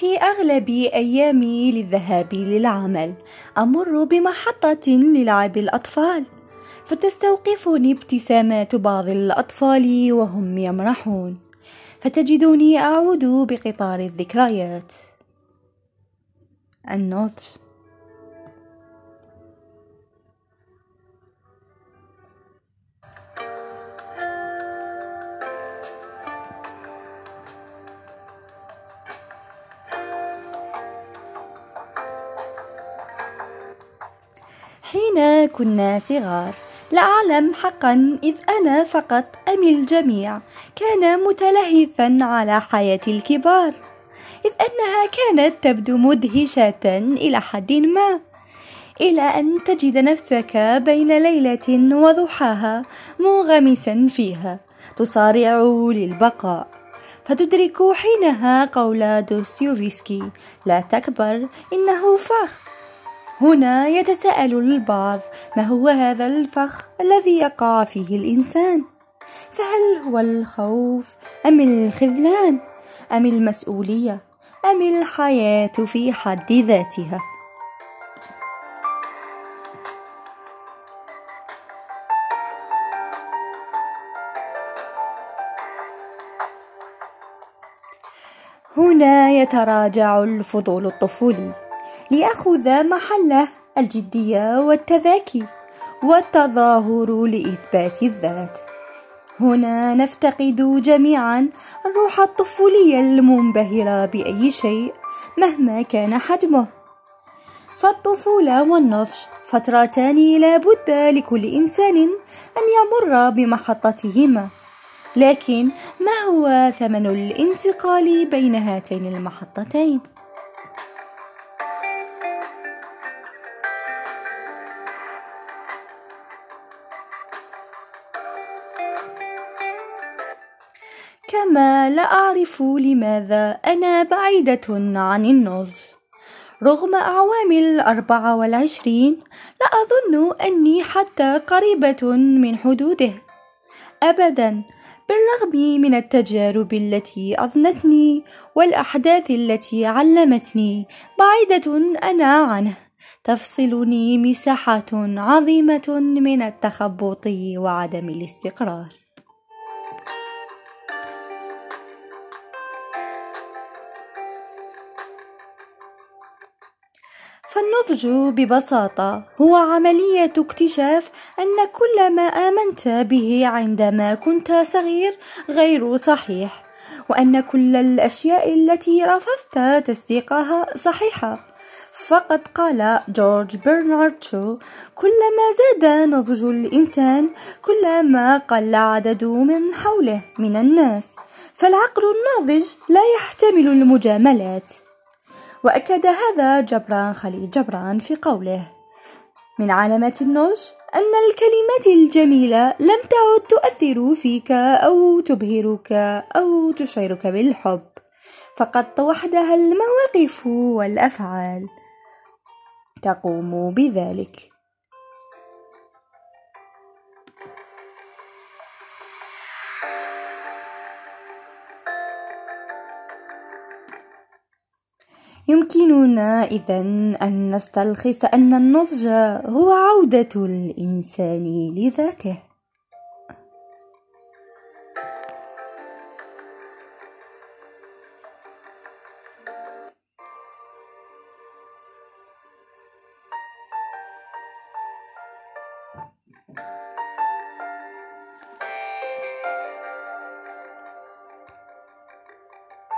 في أغلب أيامي للذهاب للعمل. أمر بمحطة للعب الأطفال. فتستوقفني ابتسامات بعض الأطفال وهم يمرحون. فتجدني أعود بقطار الذكريات. النضج. حين كنا صغار. لا أعلم حقا إذ أنا فقط أم الجميع. كان متلهفا على حياة الكبار. إذ أنها كانت تبدو مدهشة إلى حد ما. إلى أن تجد نفسك بين ليلة وضحاها منغمسا فيها. تصارع للبقاء. فتدرك حينها قول دوستويفسكي لا تكبر إنه فخ. هنا يتساءل البعض ما هو هذا الفخ الذي يقع فيه الإنسان؟ فهل هو الخوف أم الخذلان؟ أم المسؤولية؟ أم الحياة في حد ذاتها؟ هنا يتراجع الفضول الطفولي. ليأخذ محله الجدية والتذاكي والتظاهر لإثبات الذات. هنا نفتقد جميعا الروح الطفولية المنبهرة بأي شيء مهما كان حجمه. فالطفولة والنضج فترتان لا بد لكل إنسان أن يمر بمحطتهما. لكن ما هو ثمن الانتقال بين هاتين المحطتين؟ كما لا أعرف لماذا أنا بعيدة عن النضج. رغم أعوام الأربعة والعشرين لا أظن أني حتى قريبة من حدوده. أبدا بالرغم من التجارب التي أضنتني والأحداث التي علمتني بعيدة أنا عنه. تفصلني مساحات عظيمة من التخبط وعدم الاستقرار. فالنضج ببساطة هو عملية اكتشاف أن كل ما آمنت به عندما كنت صغير غير صحيح وأن كل الأشياء التي رفضت تصديقها صحيحة. فقد قال جورج برنارد شو كلما زاد نضج الإنسان كلما قل عدد من حوله من الناس فالعقل الناضج لا يحتمل المجاملات. وأكد هذا جبران خليل جبران في قوله. من علامات النضج أن الكلمات الجميلة لم تعد تؤثر فيك أو تبهرك أو تشعرك بالحب فقد وحدها المواقف والأفعال. تقوم بذلك. يمكننا إذا أن نستلخص أن النضج هو عودة الإنسان لذاته.